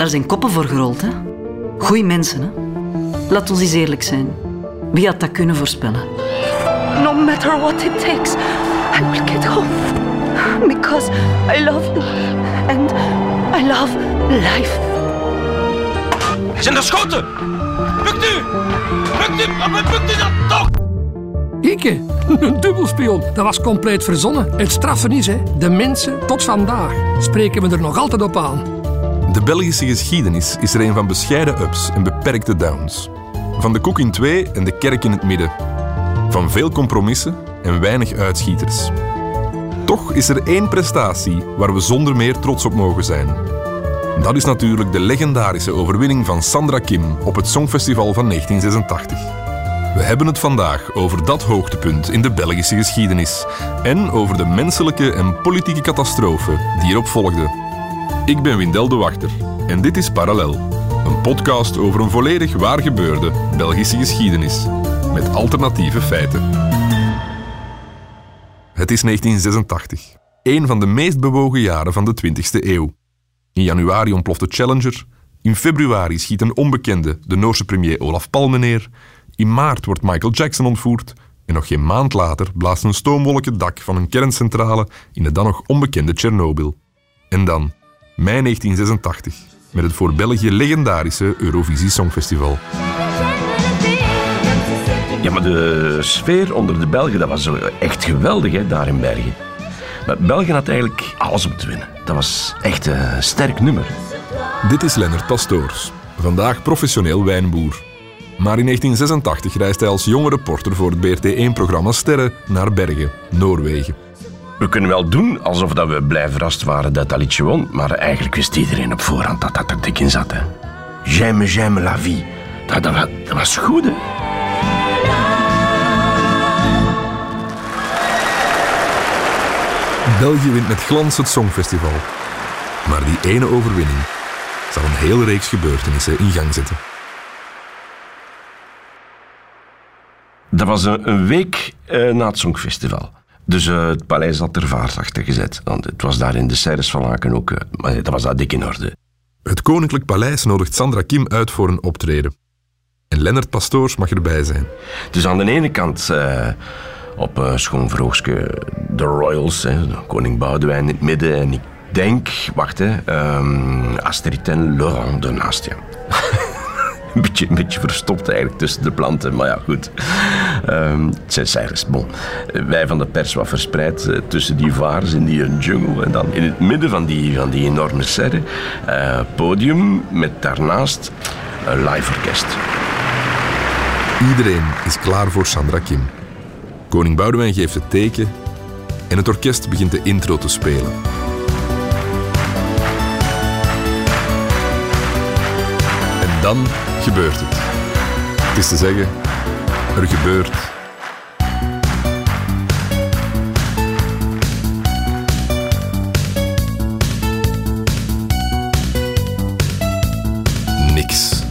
Daar zijn koppen voor gerold, hè? Goeie mensen, hè? Laat ons eens eerlijk zijn. Wie had dat kunnen voorspellen? No matter what it takes, I will get home. Because I love you. And I love life. Zijn er schoten? Lukt u? Lukt u? Maar lukt u dat toch? Ikke, een dubbelspion. Dat was compleet verzonnen. Het straffen is, hè, de mensen tot vandaag spreken we er nog altijd op aan. De Belgische geschiedenis is er een van bescheiden ups en beperkte downs. Van de koek in twee en de kerk in het midden. Van veel compromissen en weinig uitschieters. Toch is er één prestatie waar we zonder meer trots op mogen zijn. Dat is natuurlijk de legendarische overwinning van Sandra Kim op het Songfestival van 1986. We hebben het vandaag over dat hoogtepunt in de Belgische geschiedenis en over de menselijke en politieke catastrofe die erop volgde. Ik ben Windel de Wachter en dit is Parallel, een podcast over een volledig waar gebeurde Belgische geschiedenis met alternatieve feiten. Het is 1986, een van de meest bewogen jaren van de 20e eeuw. In januari ontploft de Challenger, in februari schiet een onbekende de Noorse premier Olaf Palme neer, in maart wordt Michael Jackson ontvoerd en nog geen maand later blaast een stoomwolk het dak van een kerncentrale in het dan nog onbekende Tsjernobyl. En dan, mei 1986, met het voor België legendarische Eurovisie Songfestival. Ja, maar de sfeer onder de Belgen, dat was echt geweldig hè, daar in Bergen. Maar België had eigenlijk alles om te winnen. Dat was echt een sterk nummer. Dit is Lennart Pastoors, vandaag professioneel wijnboer. Maar in 1986 reist hij als jonge reporter voor het BRT1-programma Sterren naar Bergen, Noorwegen. We kunnen wel doen alsof dat we blij verrast waren dat dat liedje won, maar eigenlijk wist iedereen op voorhand dat dat er dik in zat. Hè. J'aime, j'aime la vie. Dat, dat, wa- dat was goed, hè. België wint met glans het Songfestival. Maar die ene overwinning zal een hele reeks gebeurtenissen in gang zetten. Dat was een, een week eh, na het Songfestival. Dus eh, het paleis had er vaart achter gezet. Want het was daar in de Serres van Laken ook. eh, maar dat was daar dik in orde. Het Koninklijk Paleis nodigt Sandra Kim uit voor een optreden. En Lennart Pastoors mag erbij zijn. Dus aan de ene kant eh, op uh, schoonvroogske de Royals, hè, koning Boudewijn in het midden. En ik denk, wacht hè, ehm, Astrid en Laurent ernaast, ja. een, beetje, verstopt eigenlijk tussen de planten, maar ja, goed. Ehm, het zijn bon. Wij van de pers wat verspreid eh, tussen die vaars in die jungle. En dan in het midden van die, van die enorme serre, eh, podium met daarnaast een live orkest. Iedereen is klaar voor Sandra Kim. Koning Boudewijn geeft het teken en het orkest begint de intro te spelen. En dan gebeurt het. Het is te zeggen, er gebeurt niks.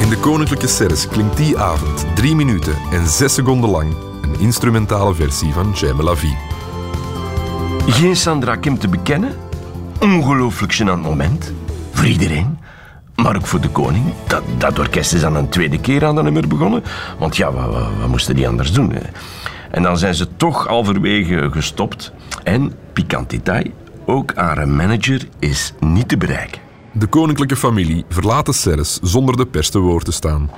In de Koninklijke Serres klinkt die avond drie minuten en zes seconden lang een instrumentale versie van J'aime la vie. Geen Sandra Kim te bekennen. Ongelooflijk gênant moment. Voor iedereen. Maar ook voor de koning. Dat, dat orkest is dan een tweede keer aan dat nummer begonnen. Want ja, wat, moesten die anders doen? En dan zijn ze toch halverwege gestopt. En, pikant detail, ook haar manager is niet te bereiken. De koninklijke familie verlaat de Serres zonder de pers te woord te staan.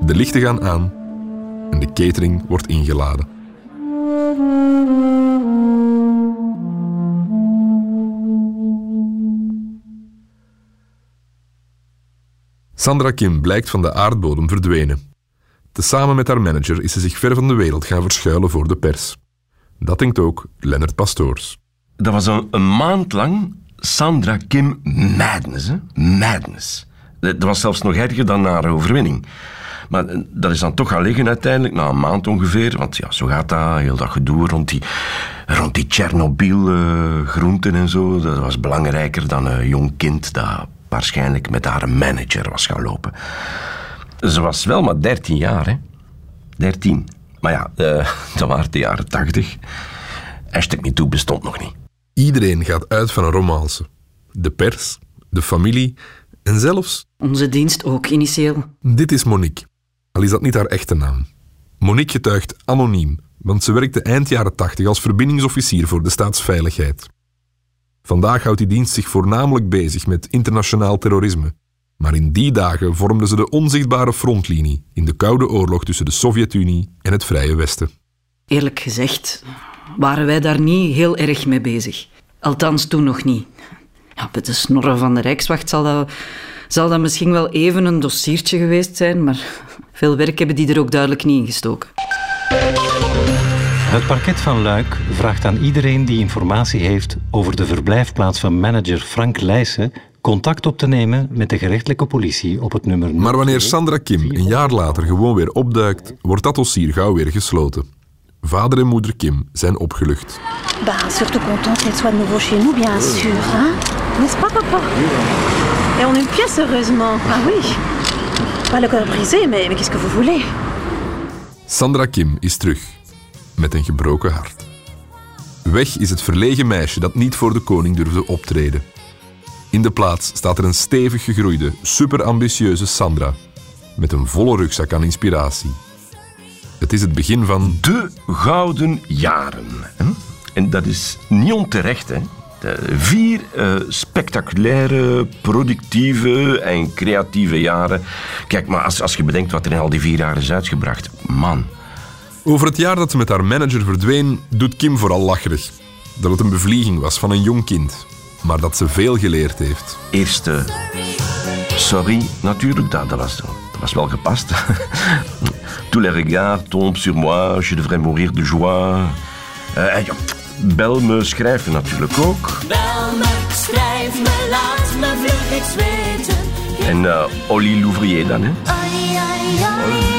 De lichten gaan aan en de catering wordt ingeladen. Sandra Kim blijkt van de aardbodem verdwenen. Tezamen met haar manager is ze zich ver van de wereld gaan verschuilen voor de pers. Dat denkt ook Lennart Pastoors. Dat was een, maand lang Sandra Kim madness. Hè? Madness. Dat was zelfs nog erger dan haar overwinning. Maar eh, dat is dan toch gaan liggen uiteindelijk, na een maand ongeveer. Want ja, zo gaat dat, heel dat gedoe rond die, rond die Tsjernobyl-groenten en zo. Dat was belangrijker dan een jong kind dat waarschijnlijk met haar manager was gaan lopen. Ze was wel maar 13 jaar, hè. 13. Maar ja, eh, dat waren de jaren 80. Hashtag MeToo bestond nog niet. Iedereen gaat uit van een romance. De pers, de familie en zelfs... Onze dienst ook, initieel. Dit is Monique. Al is dat niet haar echte naam. Monique getuigt anoniem, want ze werkte eind jaren 80 als verbindingsofficier voor de staatsveiligheid. Vandaag houdt die dienst zich voornamelijk bezig met internationaal terrorisme. Maar in die dagen vormden ze de onzichtbare frontlinie in de Koude Oorlog tussen de Sovjet-Unie en het Vrije Westen. Eerlijk gezegd waren wij daar niet heel erg mee bezig. Althans, toen nog niet. Ja, met de snorren van de Rijkswacht zal dat, zal dat misschien wel even een dossiertje geweest zijn, maar veel werk hebben die er ook duidelijk niet in gestoken. Het parket van Luik vraagt aan iedereen die informatie heeft over de verblijfplaats van manager Frank Leijsen contact op te nemen met de gerechtelijke politie op het nummer... Maar wanneer Sandra Kim een jaar later gewoon weer opduikt, wordt dat dossier gauw weer gesloten. Vader en moeder Kim zijn opgelucht. Bah, surtout content qu'elle soit de nouveau chez nous, bien sûr. Hein N'est-ce pas, papa Et on une pièce, heureusement. Ah oui. Pas le cœur brisé, mais, mais qu'est-ce que vous voulez Sandra Kim is terug, met een gebroken hart. Weg is het verlegen meisje dat niet voor de koning durfde optreden. In de plaats staat er een stevig gegroeide, superambitieuze Sandra, met een volle rugzak aan inspiratie. Het is het begin van De gouden jaren. En dat is niet onterecht. Hè? Vier eh, spectaculaire, productieve en creatieve jaren. Kijk, maar als, als je bedenkt wat er in al die vier jaar is uitgebracht. Man, Over het jaar dat ze met haar manager verdween, doet Kim vooral lacherig. Dat het een bevlieging was van een jong kind, maar dat ze veel geleerd heeft. eerste sorry natuurlijk, dat, dat, was, dat was wel gepast. Tous les regards tombent sur moi, je devrais mourir de joie. Eh, ja, bel me schrijven natuurlijk ook. Bel me, schrijf me, laat me vlug iets weten. En eh Olly Louvrier dan, hè. Olly, olly, olly,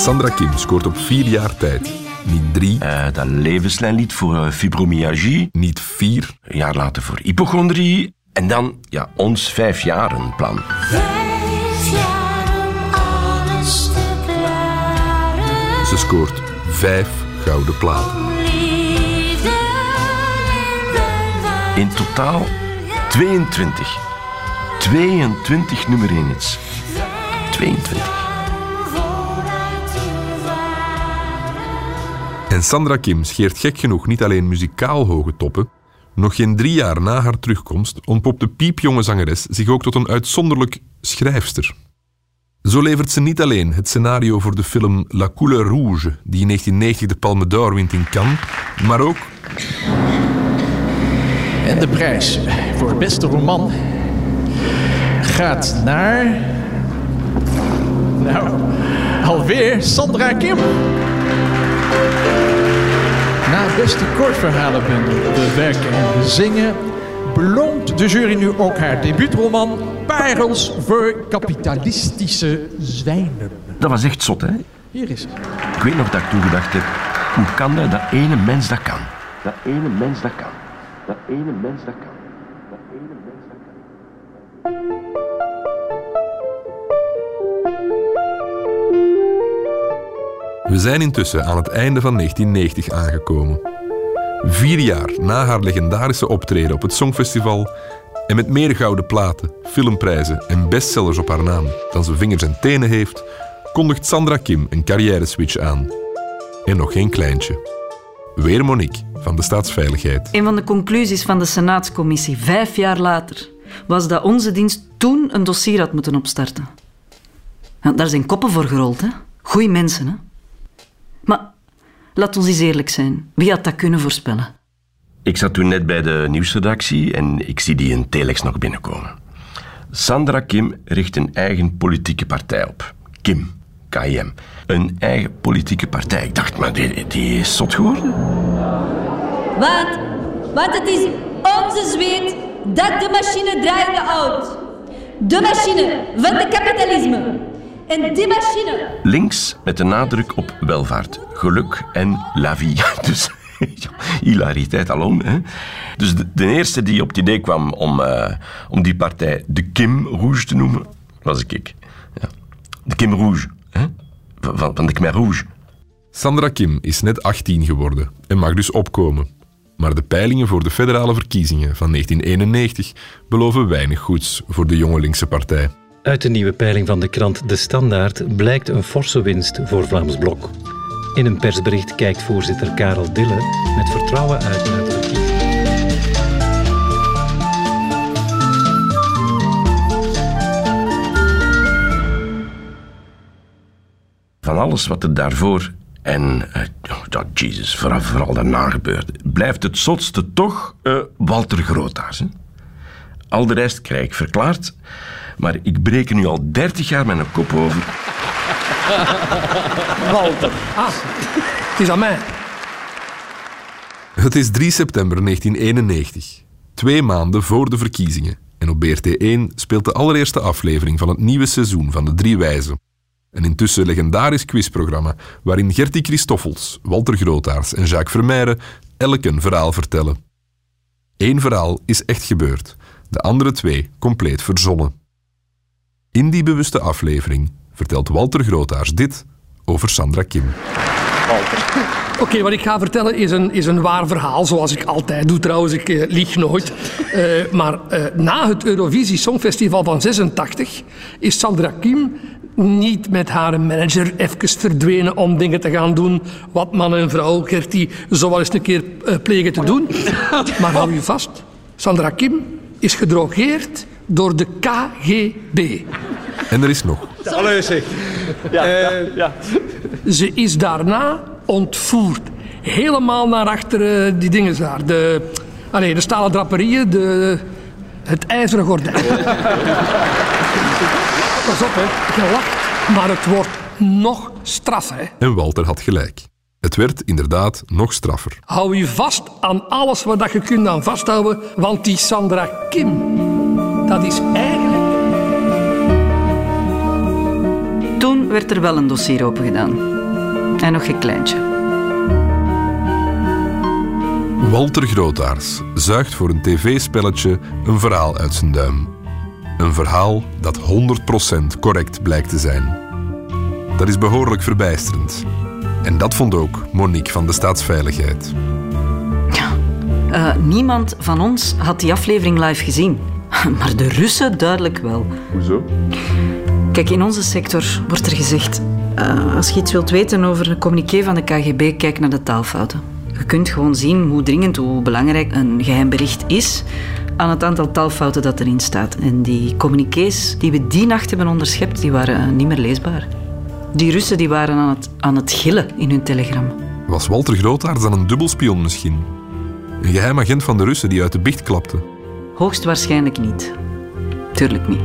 Sandra Kim scoort op vier jaar tijd. Niet drie, Eh, dat levenslijnlied voor eh, fibromyalgie. niet vier, Een jaar later voor hypochondrie. En dan, ja, ons vijfjarenplan. Vijf jaar om alles te klaren. Ze scoort vijf gouden platen. In de wacht. In totaal 22. 22 nummer 1 hits. 22. En Sandra Kim scheert gek genoeg niet alleen muzikaal hoge toppen. Nog geen drie jaar na haar terugkomst ontpopt de piepjonge zangeres zich ook tot een uitzonderlijk schrijfster. Zo levert ze niet alleen het scenario voor de film La Couleur Rouge, die in 1990 de Palme d'Or wint in Cannes, maar ook En de prijs voor beste roman gaat naar. Nou, alweer Sandra Kim. Na beste kortverhalenbundel We werken en zingen beloont de jury nu ook haar debuutroman Parels voor kapitalistische zwijnen. Dat was echt zot, hè? Hier is het. Ik weet nog dat ik toen gedacht heb, hoe kan dat, dat ene mens dat kan? Dat ene mens dat kan. Dat ene mens dat kan. Dat ene mens dat kan. We zijn intussen aan het einde van 1990 aangekomen. Vier jaar na haar legendarische optreden op het Songfestival en met meer gouden platen, filmprijzen en bestsellers op haar naam dan ze vingers en tenen heeft, kondigt Sandra Kim een carrière-switch aan. En nog geen kleintje. Weer Monique van de Staatsveiligheid. Een van de conclusies van de Senaatscommissie, vijf jaar later, was dat onze dienst toen een dossier had moeten opstarten. Daar zijn koppen voor gerold, hè? Goeie mensen, hè? Maar laat ons eens eerlijk zijn. Wie had dat kunnen voorspellen? Ik zat toen net bij de nieuwsredactie en ik zie die een telex nog binnenkomen. Sandra Kim richt een eigen politieke partij op. Kim, KIM. Een eigen politieke partij. Ik dacht, maar die, die is zot geworden. Want, want het is onze zweet dat de machine draaiende houdt. De machine van het kapitalisme. En die machine Links met de nadruk op welvaart, geluk en la vie. Dus ja, hilariteit alom. Hè? Dus de, de eerste die op het idee kwam om, eh, om die partij de Kim Rouge te noemen, was ik. ik. Ja. De Kim Rouge. Hè? Van, van de Khmer Rouge. Sandra Kim is net 18 geworden en mag dus opkomen. Maar de peilingen voor de federale verkiezingen van 1991 beloven weinig goeds voor de jonge linkse partij. Uit de nieuwe peiling van de krant De Standaard blijkt een forse winst voor Vlaams Blok. In een persbericht kijkt voorzitter Karel Dille met vertrouwen uit naar de. Van alles wat er daarvoor en, uh, ja, Jesus, vooral, vooral daarna gebeurde, blijft het zotste toch uh, Walter Grootaars. Al de rest krijg ik verklaard, maar ik breek er nu al 30 jaar mijn kop over. Walter. Ah, het is aan mij. Het is 3 september 1991, twee maanden voor de verkiezingen. En op BRT1 speelt de allereerste aflevering van het nieuwe seizoen van De Drie Wijzen. Een intussen legendarisch quizprogramma waarin Gertie Christoffels, Walter Grootaars en Jacques Vermeijren elk een verhaal vertellen. Eén verhaal is echt gebeurd, de andere twee compleet verzonnen. In die bewuste aflevering vertelt Walter Grootaars dit over Sandra Kim. Oké, wat ik ga vertellen is een, is een waar verhaal, zoals ik altijd doe trouwens. Ik eh, lieg nooit. Uh, maar uh, na het Eurovisie Songfestival van 86 is Sandra Kim niet met haar manager even verdwenen om dingen te gaan doen wat man en vrouw Gertie zo wel eens een keer plegen te doen. maar hou je vast, Sandra Kim is gedrogeerd door de KGB. En er is nog. Allee, zeg. Ja, ja, ja. Ze is daarna ontvoerd. Helemaal naar achter uh, die dingen daar. De, allee, de stalen draperieën, de, het ijzeren gordijn. Pas op, hè. Je lacht, maar het wordt nog straffer. Hè. En Walter had gelijk. Het werd inderdaad nog straffer. Hou je vast aan alles wat je kunt aan vasthouden, want die Sandra Kim, dat is eigenlijk... Toen werd er wel een dossier opengedaan. En nog geen kleintje. Walter Grootaars zuigt voor een tv-spelletje een verhaal uit zijn duim. Een verhaal dat 100% correct blijkt te zijn. Dat is behoorlijk verbijsterend. En dat vond ook Monique van de Staatsveiligheid. Ja, uh, niemand van ons had die aflevering live gezien. Maar de Russen duidelijk wel. Hoezo? Kijk, in onze sector wordt er gezegd... Uh, als je iets wilt weten over een communiqué van de KGB, kijk naar de taalfouten. Je kunt gewoon zien hoe dringend, hoe belangrijk een geheim bericht is aan het aantal taalfouten dat erin staat. En die communiqués die we die nacht hebben onderschept, die waren niet meer leesbaar. Die Russen die waren aan het, aan het gillen in hun telegram. Was Walter Grootaars dan een dubbelspion misschien? Een geheim agent van de Russen die uit de bicht klapte? Hoogstwaarschijnlijk niet. Tuurlijk niet.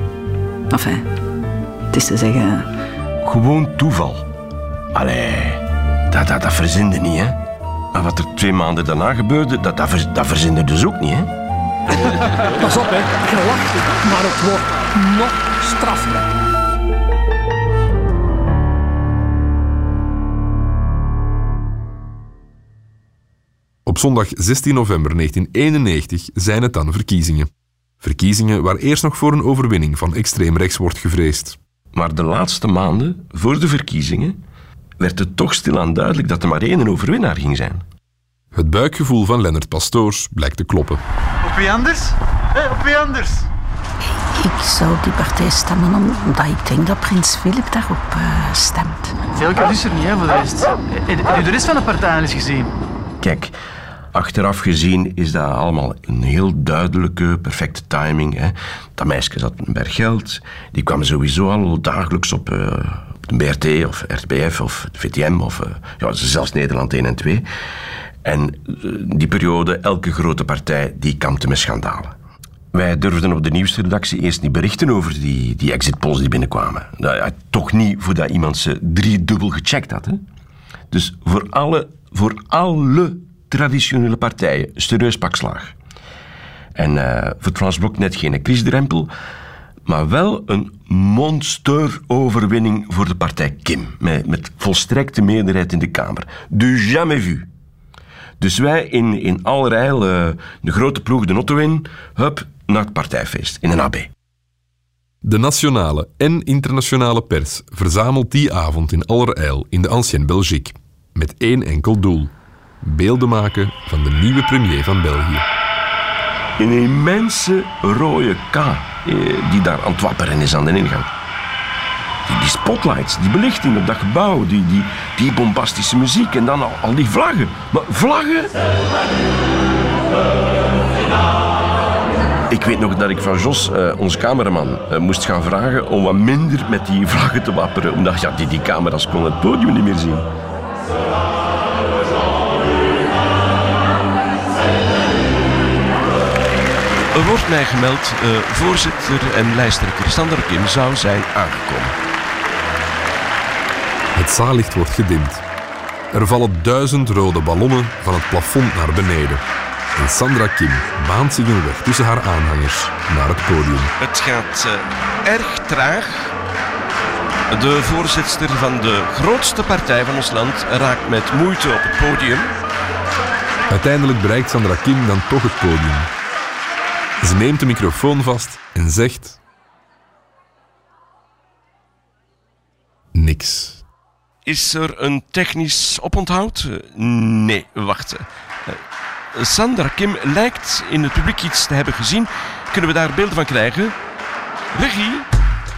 Enfin, het is te zeggen... Gewoon toeval. Allee, dat, dat, dat verzinde niet, hè. Maar wat er twee maanden daarna gebeurde, dat, dat, ver, dat verzinde dus ook niet, hè. Pas op, hè. Je lacht, maar het wordt nog straffer. Op zondag 16 november 1991 zijn het dan verkiezingen. Verkiezingen waar eerst nog voor een overwinning van extreem rechts wordt gevreesd. Maar de laatste maanden, voor de verkiezingen, werd het toch stilaan duidelijk dat er maar één overwinnaar ging zijn. Het buikgevoel van Lennart Pastoors blijkt te kloppen. Op wie anders? Hey, op wie anders? Ik zou die partij stemmen omdat ik denk dat prins Filip daarop uh, stemt. Veel keuze is er niet, hè, voor de rest. Heb je de rest van de partij eens gezien? Kijk, achteraf gezien is dat allemaal een heel duidelijke, perfecte timing. Hè. Dat meisje zat een berg geld. Die kwam sowieso al dagelijks op, uh, op de BRT of RTBF of VTM of uh, ja, zelfs Nederland 1 en 2. En die periode, elke grote partij, die kampte met schandalen. Wij durfden op de nieuwsredactie eerst niet berichten over die, die exit polls die binnenkwamen. Nou, ja, toch niet voordat iemand ze driedubbel gecheckt had. Hè? Dus voor alle, voor alle traditionele partijen, serieus pak slaag. En uh, voor Frans Blok net geen kiesdrempel, maar wel een monsteroverwinning voor de partij Kim. Met, met volstrekte meerderheid in de Kamer. Du jamais vu. Dus wij in, in allerijl uh, de grote ploeg de Notto hup, naar het partijfeest in een AB. De nationale en internationale pers verzamelt die avond in allerijl in de Ancienne Belgique. Met één enkel doel. Beelden maken van de nieuwe premier van België. Een immense rode K eh, die daar aan het wapperen is aan de ingang. Die, spotlights, die belichting op dat gebouw, die, die, die bombastische muziek en dan al, die vlaggen. Maar vlaggen? Ik weet nog dat ik van Jos, eh, onze cameraman, eh, moest gaan vragen om wat minder met die vlaggen te wapperen. Omdat ja, die, die camera's konden het podium niet meer zien. Er wordt mij gemeld, eh, voorzitter en lijsttrekker Sander Kim zou zijn aangekomen. Het zaallicht wordt gedimd. Er vallen duizend rode ballonnen van het plafond naar beneden. En Sandra Kim baant zich een weg tussen haar aanhangers naar het podium. Het gaat eh, erg traag. De voorzitter van de grootste partij van ons land raakt met moeite op het podium. Uiteindelijk bereikt Sandra Kim dan toch het podium. Ze neemt de microfoon vast en zegt... Niks. Is er een technisch oponthoud? Nee, wacht. Eh, Sandra Kim lijkt in het publiek iets te hebben gezien. Kunnen we daar beelden van krijgen? Regie?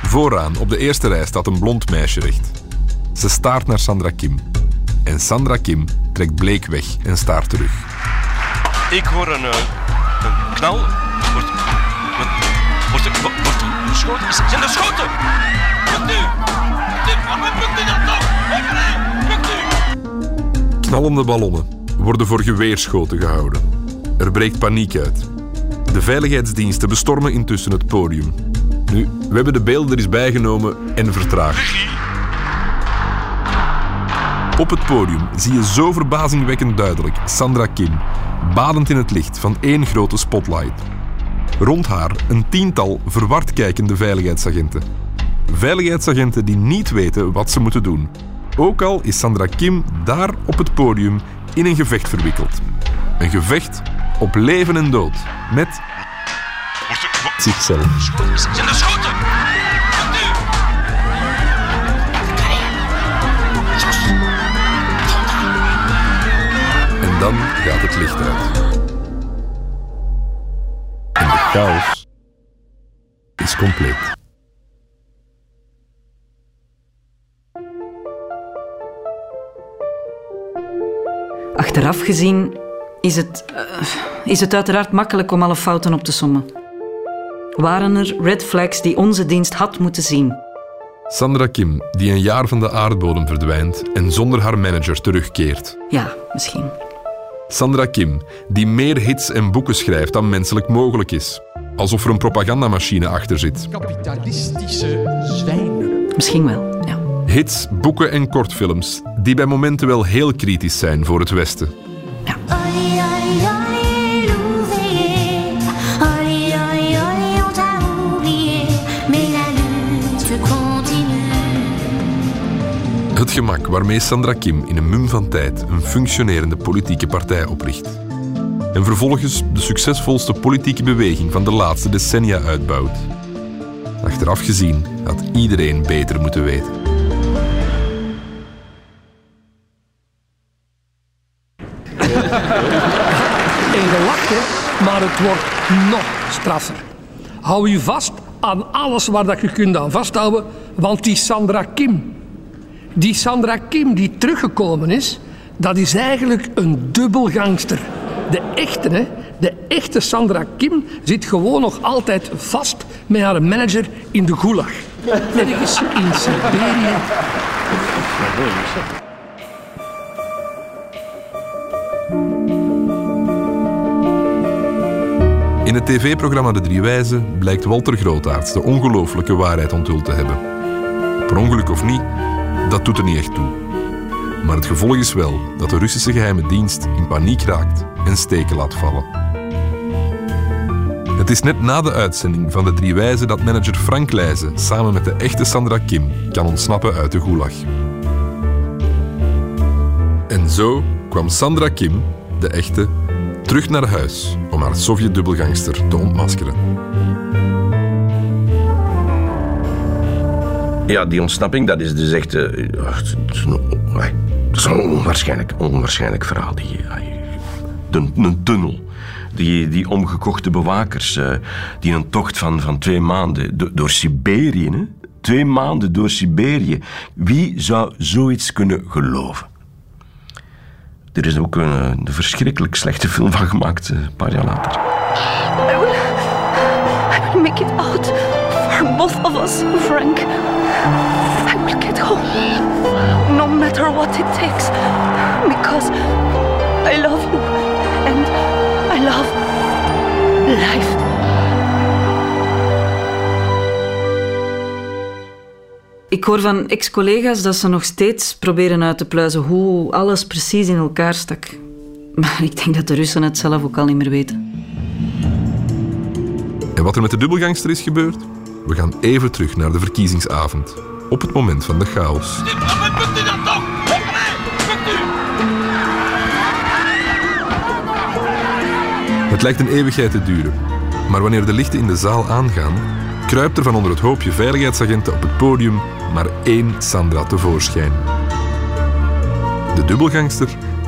Vooraan op de eerste rij staat een blond meisje recht. Ze staart naar Sandra Kim. En Sandra Kim trekt bleek weg en staart terug. Ik hoor een, eh, een knal. Wordt, er geschoten? Zijn er schoten? Bukt nu! Bukt u dat Bukt u! Knallende ballonnen worden voor geweerschoten gehouden. Er breekt paniek uit. De veiligheidsdiensten bestormen intussen het podium. Nu, we hebben de beelden er eens bijgenomen en vertraagd. Op het podium zie je zo verbazingwekkend duidelijk Sandra Kim, badend in het licht van één grote spotlight. Rond haar een tiental verward kijkende veiligheidsagenten. Veiligheidsagenten die niet weten wat ze moeten doen. Ook al is Sandra Kim daar op het podium in een gevecht verwikkeld. Een gevecht op leven en dood met zichzelf. Zijn er schoten? Bukt u! En dan gaat het licht uit. Chaos is compleet. Achteraf gezien is het, eh, is het uiteraard makkelijk om alle fouten op te sommen. Waren er red flags die onze dienst had moeten zien? Sandra Kim, die een jaar van de aardbodem verdwijnt en zonder haar manager terugkeert. Ja, misschien. Sandra Kim, die meer hits en boeken schrijft dan menselijk mogelijk is. Alsof er een propagandamachine achter zit. Kapitalistische zwijnen. Misschien wel, ja. Hits, boeken en kortfilms die bij momenten wel heel kritisch zijn voor het Westen. Olé, waarmee Sandra Kim in een mum van tijd een functionerende politieke partij opricht. En vervolgens de succesvolste politieke beweging van de laatste decennia uitbouwt. Achteraf gezien had iedereen beter moeten weten. En gelacht, hè, maar het wordt nog straffer. Hou je vast aan alles waar dat je kunt aan vasthouden, want die Sandra Kim, die Sandra Kim die teruggekomen is, dat is eigenlijk een dubbelgangster. De echte, hè, de echte Sandra Kim zit gewoon nog altijd vast met haar manager in de gulag. Ergens in Siberië. In het tv-programma De Drie Wijzen blijkt Walter Grootaerts de ongelooflijke waarheid onthuld te hebben. Per ongeluk of niet, dat doet er niet echt toe. Maar het gevolg is wel dat de Russische geheime dienst in paniek raakt en steken laat vallen. Het is net na de uitzending van De Drie Wijzen dat manager Frank Leijzen samen met de echte Sandra Kim kan ontsnappen uit de gulag. En zo kwam Sandra Kim, de echte, terug naar huis om haar Sovjet-dubbelgangster te ontmaskeren. Ja, die ontsnapping, dat is dus echt... eh, is een- Dat is een onwaarschijnlijk, onwaarschijnlijk verhaal. Die, een tunnel. Die, die omgekochte bewakers. eh, die een tocht van, van twee maanden do- door Siberië. Hè? Twee maanden door Siberië. Wie zou zoiets kunnen geloven? Er is ook een, verschrikkelijk slechte film van gemaakt, eh, een paar jaar later. Make it out for both of us, Frank. I will get home. No matter what it takes. Because I love you. And I love life. Ik hoor van ex-collega's dat ze nog steeds proberen uit te pluizen hoe alles precies in elkaar stak. Maar ik denk dat de Russen het zelf ook al niet meer weten. En wat er met de dubbelgangster is gebeurd? We gaan even terug naar de verkiezingsavond. Op het moment van de chaos. Het lijkt een eeuwigheid te duren. Maar wanneer de lichten in de zaal aangaan, kruipt er van onder het hoopje veiligheidsagenten op het podium maar één Sandra tevoorschijn. De dubbelgangster,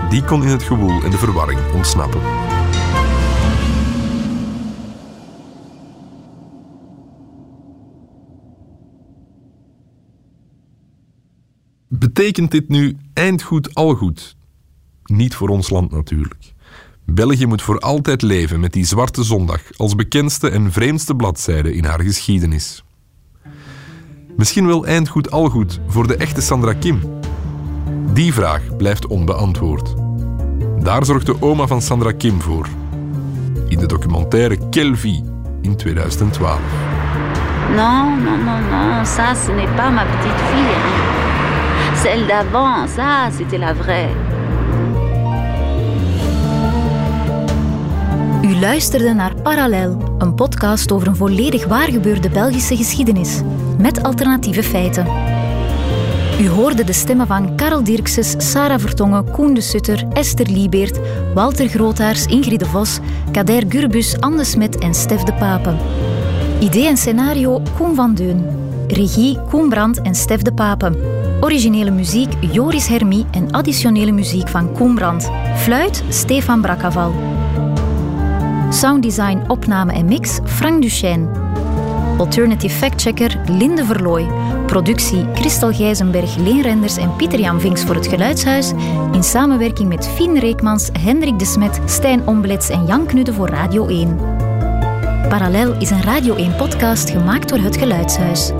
die kon in het gewoel en de verwarring ontsnappen. Betekent dit nu eind goed al goed? Niet voor ons land natuurlijk. België moet voor altijd leven met die zwarte zondag als bekendste en vreemdste bladzijde in haar geschiedenis. Misschien wel eind goed al goed voor de echte Sandra Kim. Die vraag blijft onbeantwoord. Daar zorgt de oma van Sandra Kim voor. In de documentaire Vie in 2012. Non, non, non, non, ça, ce n'est pas ma petite fille. Celle d'avant, ça, c'était la vraie. U luisterde naar Parallel, een podcast over een volledig waargebeurde Belgische geschiedenis, met alternatieve feiten. U hoorde de stemmen van Karel Dirkses, Sarah Vertongen, Koen de Sutter, Esther Liebeert, Walter Groothaars, Ingrid de Vos, Kader Gurbus, Anne Smet en Stef de Pape. Idee en scenario Koen van Deun. Regie Koen Brandt en Stef de Pape. Originele muziek Joris Hermie en additionele muziek van Koen Brandt. Fluit Stefan Brakkaval. Sounddesign, opname en mix Frank Duchesne. Alternative factchecker Linde Verlooy. Productie Christel Gijzenberg, Leen Renders en Pieter-Jan Vinks voor het Geluidshuis. In samenwerking met Fien Reekmans, Hendrik de Smet, Stijn Omblets en Jan Knudde voor Radio 1. Parallel is een Radio 1-podcast gemaakt door het Geluidshuis.